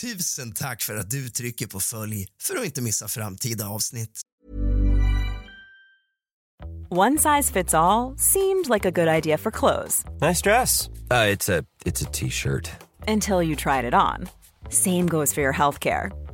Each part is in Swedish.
Tusen tack för att du trycker på följ för att inte missa framtida avsnitt. One size fits all seemed like a good idea for clothes Nice dress. Uh, it's a it's a t-shirt. until you tried it on. Same goes for your healthcare.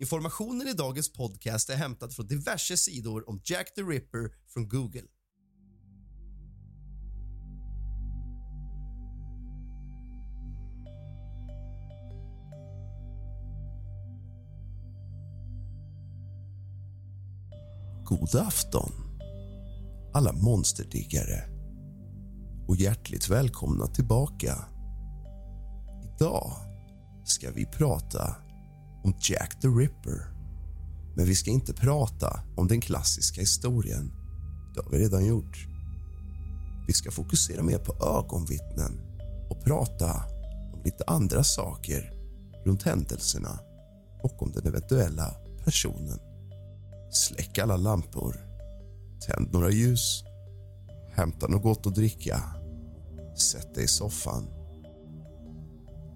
Informationen i dagens podcast är hämtad från diverse sidor om Jack the Ripper från Google. God afton, alla monsterdiggare och hjärtligt välkomna tillbaka. Idag ska vi prata om Jack the Ripper. Men vi ska inte prata om den klassiska historien. Det har vi redan gjort. Vi ska fokusera mer på ögonvittnen och prata om lite andra saker runt händelserna och om den eventuella personen. Släck alla lampor, tänd några ljus, hämta något gott att dricka, sätt dig i soffan.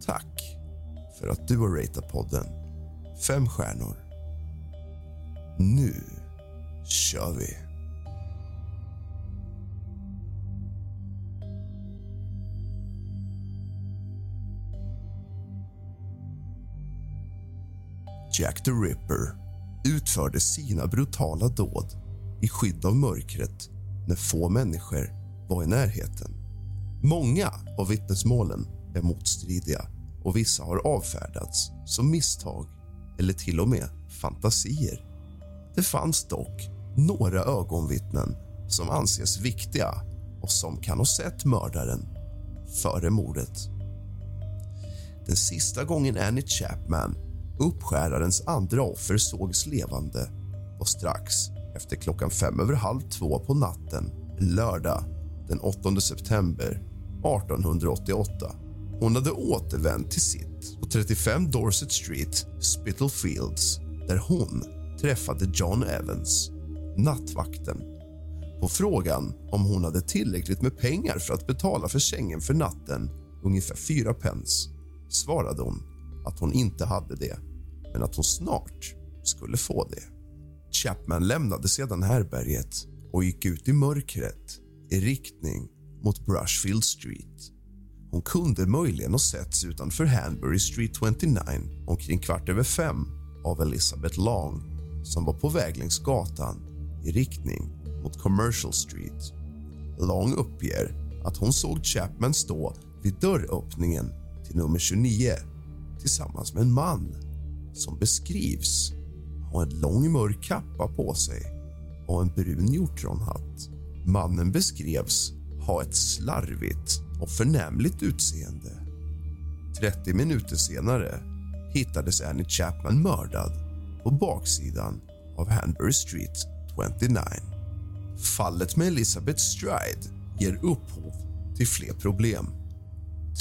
Tack för att du har ratat podden fem stjärnor. Nu kör vi! Jack the Ripper utförde sina brutala dåd i skydd av mörkret när få människor var i närheten. Många av vittnesmålen är motstridiga och vissa har avfärdats som misstag eller till och med fantasier. Det fanns dock några ögonvittnen som anses viktiga och som kan ha sett mördaren före mordet. Den sista gången Annie Chapman, uppskärarens andra offer, sågs levande var strax efter klockan fem över halv två på natten lördag den 8 september 1888. Hon hade återvänt till sitt på 35 Dorset Street, Spitalfields där hon träffade John Evans, nattvakten. På frågan om hon hade tillräckligt med pengar för att betala för sängen för natten, ungefär fyra pence, svarade hon att hon inte hade det, men att hon snart skulle få det. Chapman lämnade sedan härberget och gick ut i mörkret i riktning mot Brushfield Street. Hon kunde möjligen ha setts utanför Hanbury Street 29 omkring kvart över fem av Elizabeth Long som var på väg längs gatan i riktning mot Commercial Street. Long uppger att hon såg Chapman stå vid dörröppningen till nummer 29 tillsammans med en man som beskrivs ha en lång mörk kappa på sig och en brun hjortronhatt. Mannen beskrevs ha ett slarvigt och förnämligt utseende. 30 minuter senare hittades Annie Chapman mördad på baksidan av Hanbury Street 29. Fallet med Elizabeth Stride ger upphov till fler problem.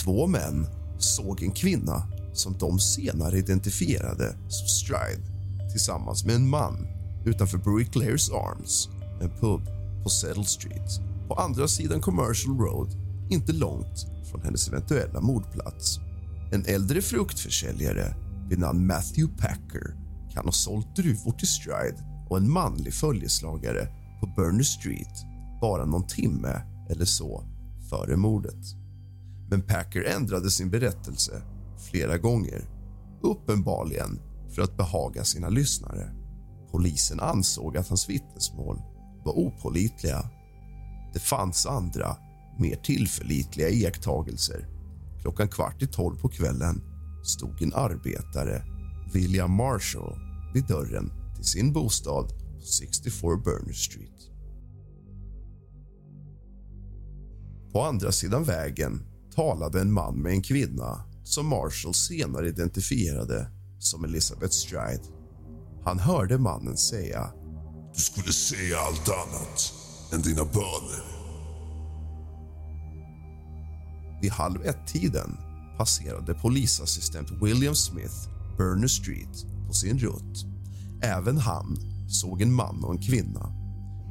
Två män såg en kvinna som de senare identifierade som Stride tillsammans med en man utanför Bricklares Arms, en pub på Settle Street. på andra sidan Commercial Road inte långt från hennes eventuella mordplats. En äldre fruktförsäljare vid namn Matthew Packer kan ha sålt druvor till Stride och en manlig följeslagare på Burner Street bara någon timme eller så före mordet. Men Packer ändrade sin berättelse flera gånger uppenbarligen för att behaga sina lyssnare. Polisen ansåg att hans vittnesmål var opolitliga. Det fanns andra, mer tillförlitliga iakttagelser. Klockan kvart i tolv på kvällen stod en arbetare, William Marshall, vid dörren till sin bostad på 64 Burner Street. På andra sidan vägen talade en man med en kvinna som Marshall senare identifierade som Elizabeth Stride. Han hörde mannen säga... Du skulle säga allt annat än dina böner. Vid halv ett-tiden passerade polisassistent William Smith Burner Street på sin rutt. Även han såg en man och en kvinna.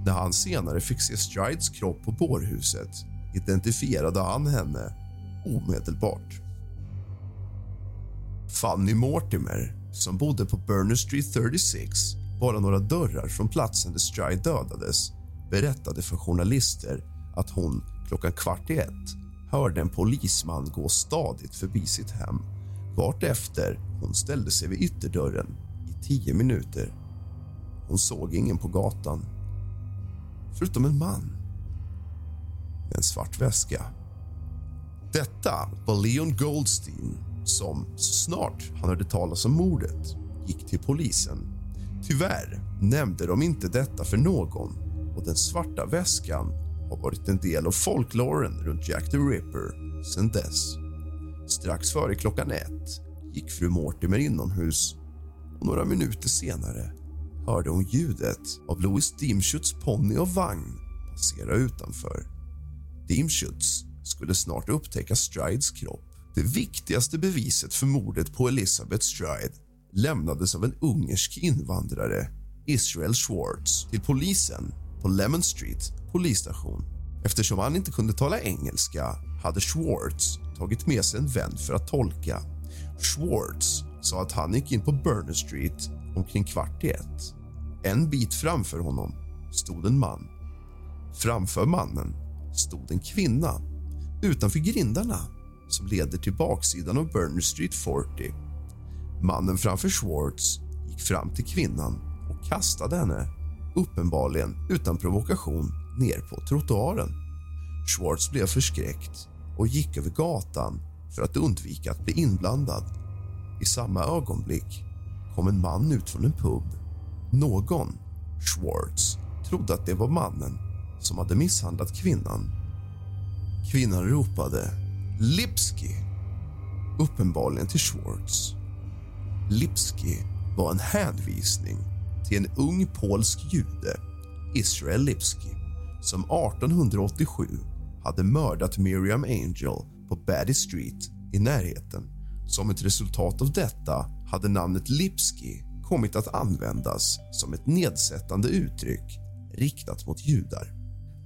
När han senare fick se Strides kropp på bårhuset identifierade han henne omedelbart. Fanny Mortimer, som bodde på Burner Street 36 bara några dörrar från platsen där Stride dödades berättade för journalister att hon klockan kvart i ett hörde en polisman gå stadigt förbi sitt hem vartefter hon ställde sig vid ytterdörren i tio minuter. Hon såg ingen på gatan, förutom en man med en svart väska. Detta var Leon Goldstein som så snart han hörde talas om mordet gick till polisen. Tyvärr nämnde de inte detta för någon och den svarta väskan har varit en del av folkloren runt Jack the Ripper sedan dess. Strax före klockan ett gick fru Mortimer inomhus och några minuter senare hörde hon ljudet av Louis Dimschutz ponny och vagn passera utanför. Dimschutz skulle snart upptäcka Strides kropp. Det viktigaste beviset för mordet på Elizabeth Stride lämnades av en ungersk invandrare, Israel Schwartz, till polisen på Lemon Street polisstation. Eftersom han inte kunde tala engelska hade Schwartz tagit med sig en vän för att tolka. Schwartz sa att han gick in på Burner Street omkring kvart i ett. En bit framför honom stod en man. Framför mannen stod en kvinna utanför grindarna som leder till baksidan av Burner Street 40. Mannen framför Schwartz gick fram till kvinnan och kastade henne uppenbarligen utan provokation ner på trottoaren. Schwartz blev förskräckt och gick över gatan för att undvika att bli inblandad. I samma ögonblick kom en man ut från en pub. Någon, Schwartz, trodde att det var mannen som hade misshandlat kvinnan. Kvinnan ropade Lipski, uppenbarligen till Schwartz. Lipski var en hänvisning till en ung polsk jude, Israel Lipski som 1887 hade mördat Miriam Angel på Baddy Street i närheten. Som ett resultat av detta hade namnet Lipski kommit att användas som ett nedsättande uttryck riktat mot judar.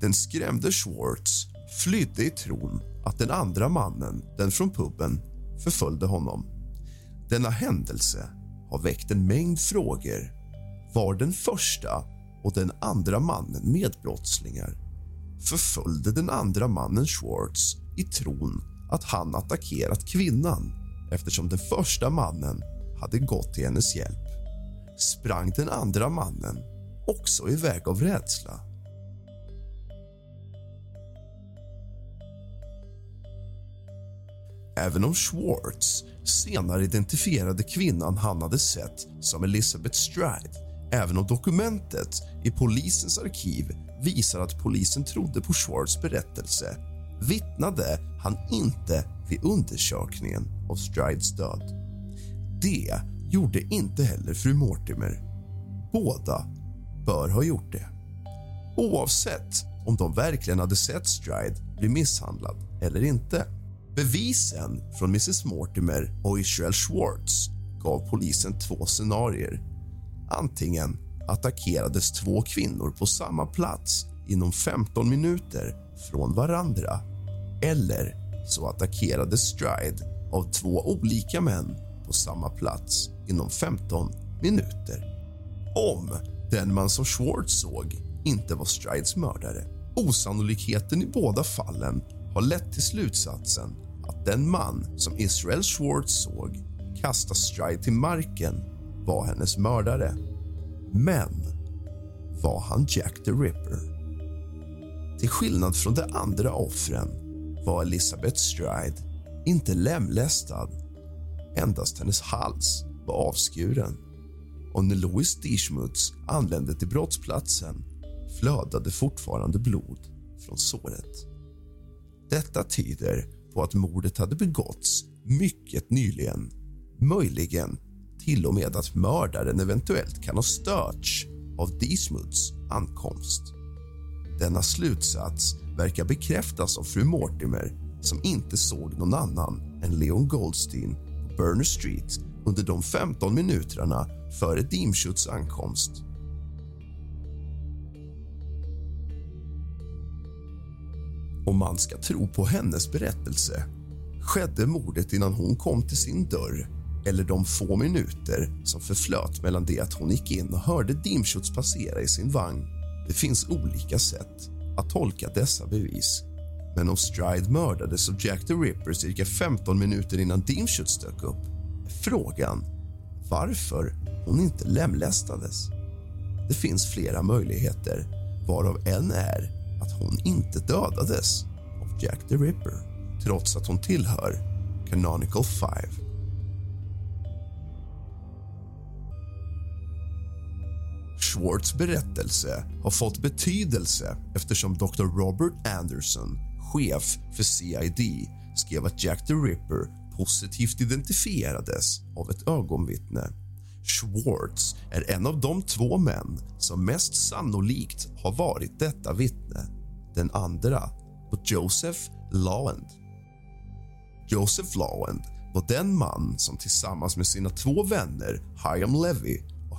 Den skrämde Schwartz flydde i tron att den andra mannen, den från puben, förföljde honom. Denna händelse har väckt en mängd frågor. Var den första och den andra mannen medbrottslingar? Förföljde den andra mannen Schwartz i tron att han attackerat kvinnan eftersom den första mannen hade gått till hennes hjälp? Sprang den andra mannen också iväg av rädsla? Även om Schwartz senare identifierade kvinnan han hade sett som Elizabeth Stride även om dokumentet i polisens arkiv visar att polisen trodde på Schwartz berättelse vittnade han inte vid undersökningen av Strides död. Det gjorde inte heller fru Mortimer. Båda bör ha gjort det. Oavsett om de verkligen hade sett Stride bli misshandlad eller inte. Bevisen från Mrs Mortimer och Israel Schwartz gav polisen två scenarier. Antingen attackerades två kvinnor på samma plats inom 15 minuter från varandra eller så attackerades Stride av två olika män på samma plats inom 15 minuter. Om den man som Schwartz såg inte var Strides mördare. Osannolikheten i båda fallen har lett till slutsatsen att den man som Israel Schwartz såg kasta Stride till marken var hennes mördare. Men var han Jack the Ripper? Till skillnad från de andra offren var Elizabeth Stride inte lemlästad. Endast hennes hals var avskuren. Och när Louis Dishmuts anlände till brottsplatsen flödade fortfarande blod från såret. Detta tyder på att mordet hade begåtts mycket nyligen. Möjligen till och med att mördaren eventuellt kan ha störts av Dismuts ankomst. Denna slutsats verkar bekräftas av fru Mortimer som inte såg någon annan än Leon Goldstein på Burner Street under de 15 minuterna före Dimschuts ankomst. Om man ska tro på hennes berättelse skedde mordet innan hon kom till sin dörr eller de få minuter som förflöt mellan det att hon gick in och hörde Dimschutz passera i sin vagn. Det finns olika sätt att tolka dessa bevis. Men om Stride mördades av Jack the Ripper cirka 15 minuter innan Dimschutz dök upp är frågan varför hon inte lemlästades. Det finns flera möjligheter, varav en är att hon inte dödades av Jack the Ripper trots att hon tillhör Canonical Five. Schwartz berättelse har fått betydelse eftersom Dr. Robert Anderson, chef för CID skrev att Jack the Ripper positivt identifierades av ett ögonvittne. Schwartz är en av de två män som mest sannolikt har varit detta vittne. Den andra var Joseph Lawend. Joseph Lawend var den man som tillsammans med sina två vänner Hyam Levy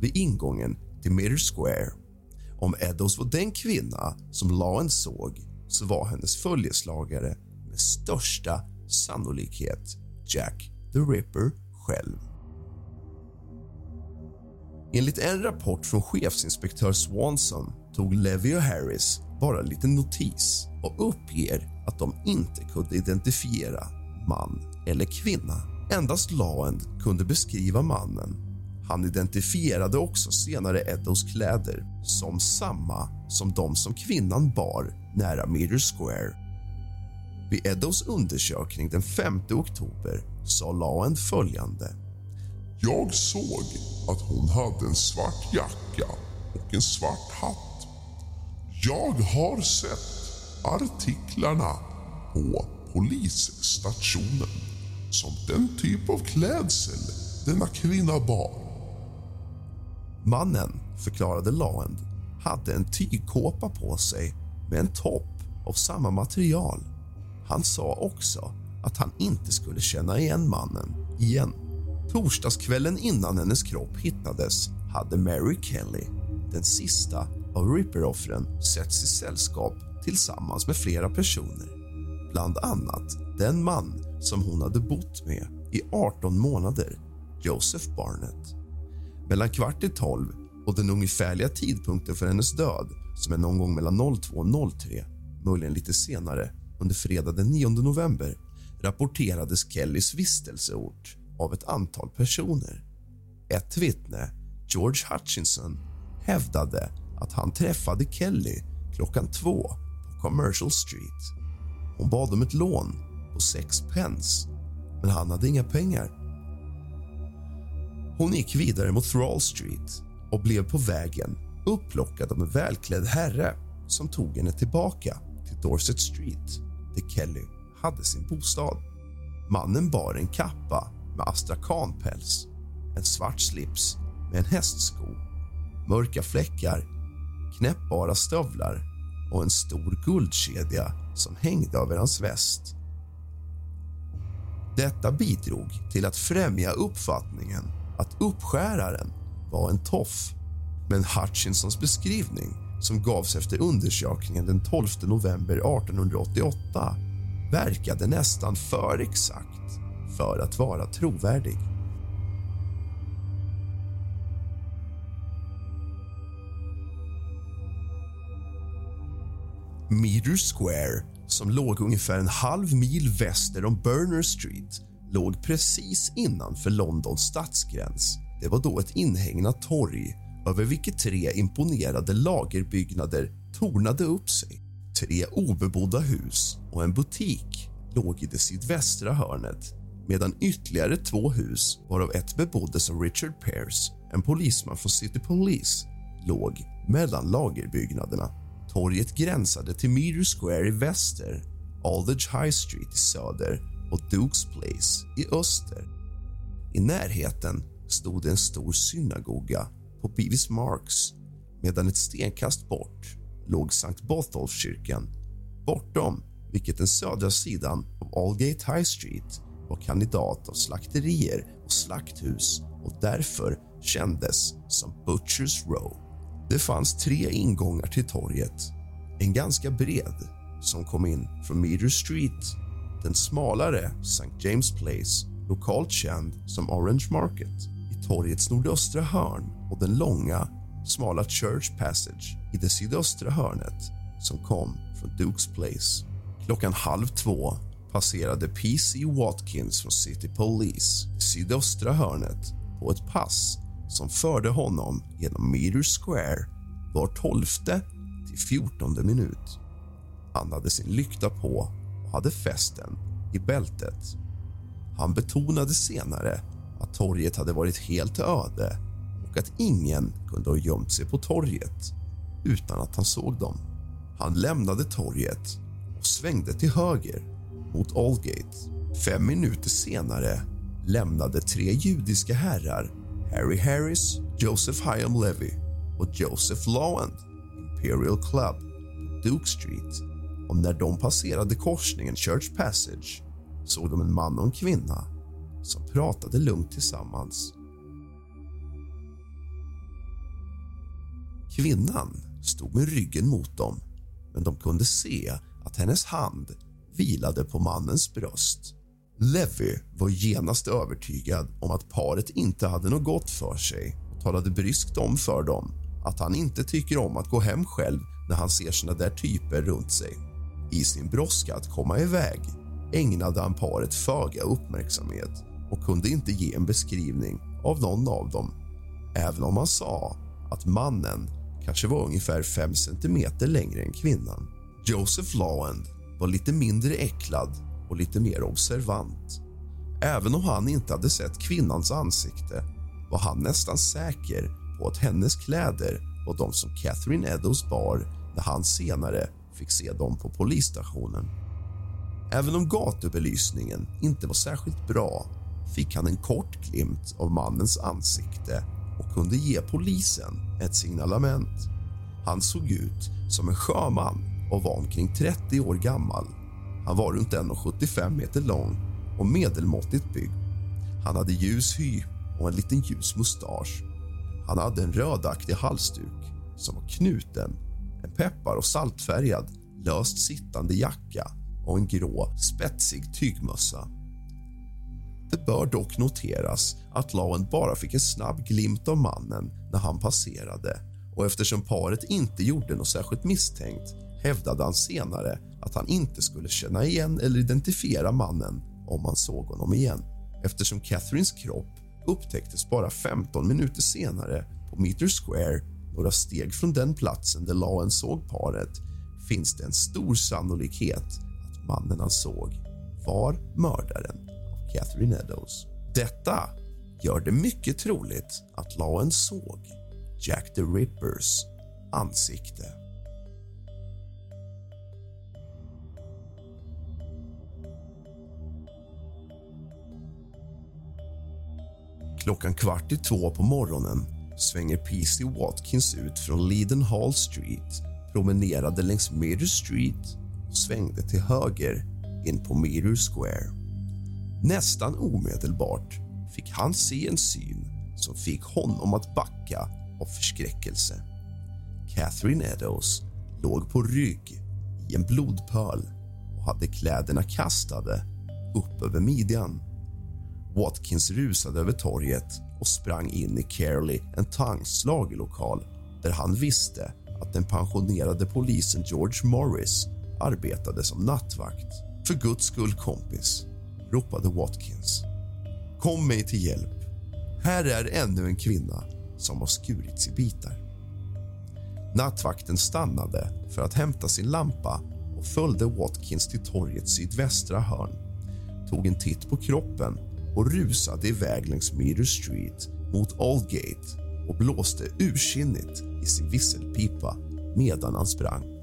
vid ingången till Mirror Square. Om Eddows var den kvinna som Lawen såg så var hennes följeslagare med största sannolikhet Jack the Ripper själv. Enligt en rapport från chefsinspektör Swanson tog Levy och Harris bara en liten notis och uppger att de inte kunde identifiera man eller kvinna. Endast Lawen kunde beskriva mannen. Han identifierade också senare Eddows kläder som samma som de som kvinnan bar nära Mirror Square. Vid Eddows undersökning den 5 oktober sa Lawend följande. Jag såg att hon hade en svart jacka och en svart hatt. Jag har sett artiklarna på polisstationen som den typ av klädsel denna kvinna bar. Mannen, förklarade Lawend, hade en tygkåpa på sig med en topp av samma material. Han sa också att han inte skulle känna igen mannen igen. Torsdagskvällen innan hennes kropp hittades hade Mary Kelly, den sista av Ripper-offren, setts i sällskap tillsammans med flera personer. Bland annat den man som hon hade bott med i 18 månader, Joseph Barnett. Mellan kvart i tolv och den ungefärliga tidpunkten för hennes död som är någon gång mellan 02 och 03, möjligen lite senare, under fredag den 9 november rapporterades Kellys vistelseort av ett antal personer. Ett vittne, George Hutchinson, hävdade att han träffade Kelly klockan två på Commercial Street. Hon bad om ett lån på sex pence, men han hade inga pengar. Hon gick vidare mot Thrall Street och blev på vägen upplockad av en välklädd herre som tog henne tillbaka till Dorset Street där Kelly hade sin bostad. Mannen bar en kappa med astrakanpäls, en svart slips med en hästsko, mörka fläckar, knäppbara stövlar och en stor guldkedja som hängde över hans väst. Detta bidrog till att främja uppfattningen att uppskäraren var en toff. Men Hutchinsons beskrivning, som gavs efter undersökningen den 12 november 1888 verkade nästan för exakt för att vara trovärdig. Meter Square, som låg ungefär en halv mil väster om Burner Street låg precis innanför Londons stadsgräns. Det var då ett inhägnat torg över vilket tre imponerade lagerbyggnader tornade upp sig. Tre obebodda hus och en butik låg i det sydvästra hörnet medan ytterligare två hus, varav ett beboddes av Richard Pears, en polisman från City Police, låg mellan lagerbyggnaderna. Torget gränsade till Meter Square i väster, Aldridge High Street i söder och Dukes Place i öster. I närheten stod en stor synagoga på Beavis Marks medan ett stenkast bort låg Sankt Botolfkyrkan. Bortom vilket den södra sidan av Allgate High Street var kandidat av slakterier och slakthus och därför kändes som Butchers Row. Det fanns tre ingångar till torget. En ganska bred, som kom in från Meter Street. Den smalare, St. James Place, lokalt känd som Orange Market i torgets nordöstra hörn och den långa, smala Church Passage i det sydöstra hörnet som kom från Dukes Place. Klockan halv två passerade PC Watkins från City Police det sydöstra hörnet på ett pass som förde honom genom Meter Square var tolfte till fjortonde minut. Han hade sin lykta på hade fästen i bältet. Han betonade senare att torget hade varit helt öde och att ingen kunde ha gömt sig på torget utan att han såg dem. Han lämnade torget och svängde till höger mot Allgate. Fem minuter senare lämnade tre judiska herrar Harry Harris, Joseph Hyam Levy och Joseph Lawand Imperial Club på Duke Street. Och när de passerade korsningen Church Passage såg de en man och en kvinna som pratade lugnt tillsammans. Kvinnan stod med ryggen mot dem, men de kunde se att hennes hand vilade på mannens bröst. Levi var genast övertygad om att paret inte hade något gott för sig och talade bryskt om för dem att han inte tycker om att gå hem själv när han ser såna där typer runt sig. I sin brådska att komma iväg ägnade han paret föga uppmärksamhet och kunde inte ge en beskrivning av någon av dem även om han sa att mannen kanske var ungefär fem centimeter längre än kvinnan. Joseph Lawand var lite mindre äcklad och lite mer observant. Även om han inte hade sett kvinnans ansikte var han nästan säker på att hennes kläder var de som Catherine Eddowes bar när han senare fick se dem på polisstationen. Även om gatubelysningen inte var särskilt bra fick han en kort glimt av mannens ansikte och kunde ge polisen ett signalement. Han såg ut som en sjöman och var omkring 30 år gammal. Han var runt 1,75 meter lång och medelmåttigt byggd. Han hade ljus hy och en liten ljus mustasch. Han hade en rödaktig halsduk som var knuten, en peppar och saltfärgad löst sittande jacka och en grå, spetsig tygmössa. Det bör dock noteras att Lawen bara fick en snabb glimt av mannen när han passerade och eftersom paret inte gjorde något särskilt misstänkt hävdade han senare att han inte skulle känna igen eller identifiera mannen om han såg honom igen eftersom Catherines kropp upptäcktes bara 15 minuter senare på Meter Square några steg från den platsen där Lawen såg paret finns det en stor sannolikhet att mannen han såg var mördaren av Catherine Eddowes. Detta gör det mycket troligt att Lawen såg Jack the Rippers ansikte. Klockan kvart i två på morgonen svänger PC Watkins ut från Leaden Hall Street promenerade längs Mirror Street och svängde till höger in på Mirror Square. Nästan omedelbart fick han se en syn som fick honom att backa av förskräckelse. Catherine Eddowes låg på rygg i en blodpöl och hade kläderna kastade upp över midjan. Watkins rusade över torget och sprang in i Carely and Tongues lokal där han visste att den pensionerade polisen George Morris arbetade som nattvakt. För guds skull, kompis, ropade Watkins. Kom mig till hjälp. Här är ännu en kvinna som har skurits i bitar. Nattvakten stannade för att hämta sin lampa och följde Watkins till torgets sydvästra hörn tog en titt på kroppen och rusade iväg längs Meter Street mot Aldgate och blåste ursinnigt i sin visselpipa medan han sprang.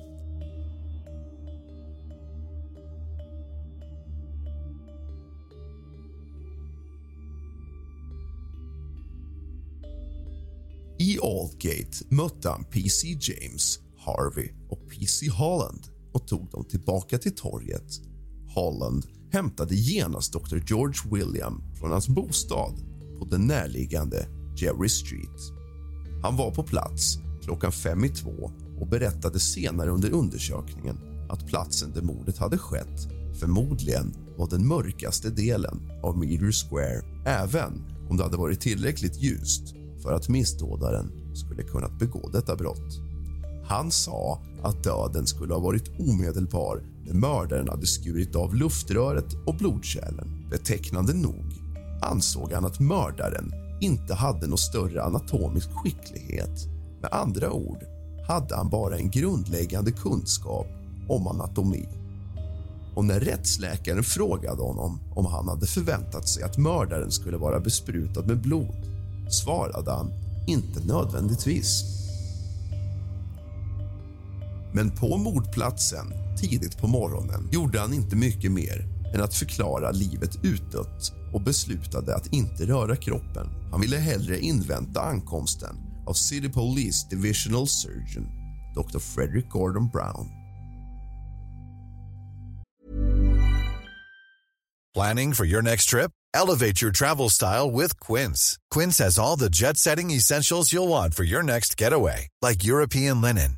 I Aldgate mötte han PC James, Harvey och PC Holland och tog dem tillbaka till torget. Holland hämtade genast Dr George William från hans bostad på den närliggande Jerry Street. Han var på plats klockan fem i två och berättade senare under undersökningen att platsen där mordet hade skett förmodligen var den mörkaste delen av Meter Square även om det hade varit tillräckligt ljust för att missdådaren skulle kunnat begå detta brott. Han sa att döden skulle ha varit omedelbar när mördaren hade skurit av luftröret och blodkärlen. Betecknande nog ansåg han att mördaren inte hade någon större anatomisk skicklighet. Med andra ord hade han bara en grundläggande kunskap om anatomi. Och när rättsläkaren frågade honom om han hade förväntat sig att mördaren skulle vara besprutad med blod svarade han inte nödvändigtvis. Men på mordplatsen tidigt på morgonen gjorde han inte mycket mer än att förklara livet utdött och beslutade att inte röra kroppen. Han ville hellre invänta ankomsten av City Police Divisional Surgeon Dr. Frederick Gordon Brown. Planning for your next trip? Elevate your travel style with Quince. Quince has all the jet-setting essentials you'll want for your next getaway, like European linen,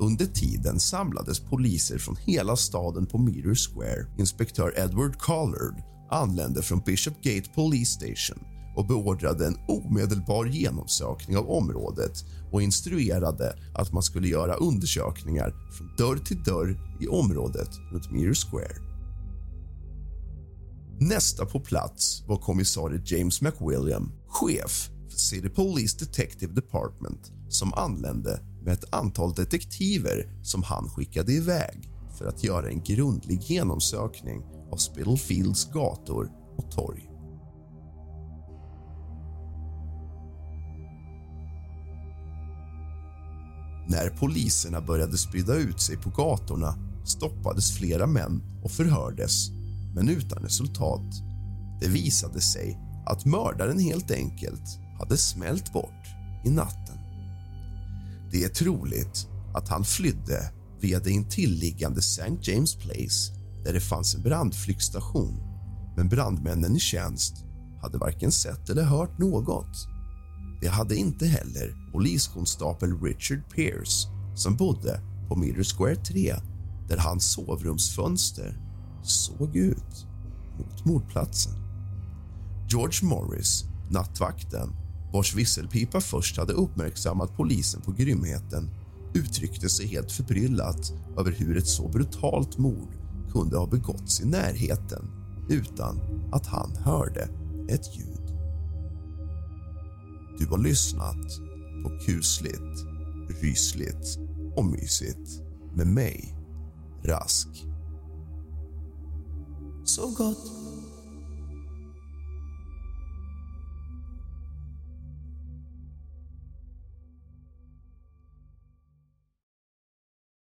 Under tiden samlades poliser från hela staden på Meter Square. Inspektör Edward Collard anlände från Bishop Gate Police Station och beordrade en omedelbar genomsökning av området och instruerade att man skulle göra undersökningar från dörr till dörr i området runt Meter Square. Nästa på plats var kommissarie James McWilliam, chef för City Police Detective Department som anlände med ett antal detektiver som han skickade iväg för att göra en grundlig genomsökning av Spittlefields gator och torg. När poliserna började sprida ut sig på gatorna stoppades flera män och förhördes, men utan resultat. Det visade sig att mördaren helt enkelt hade smält bort i natten. Det är troligt att han flydde via det intilliggande St. James Place där det fanns en brandflygstation men brandmännen i tjänst hade varken sett eller hört något. Det hade inte heller poliskonstapel Richard Pierce som bodde på Miller Square 3 där hans sovrumsfönster såg ut mot mordplatsen. George Morris, nattvakten vars visselpipa först hade uppmärksammat polisen på grymheten uttryckte sig helt förbryllat över hur ett så brutalt mord kunde ha begåtts i närheten utan att han hörde ett ljud. Du har lyssnat på kusligt, rysligt och mysigt med mig, Rask. Så gott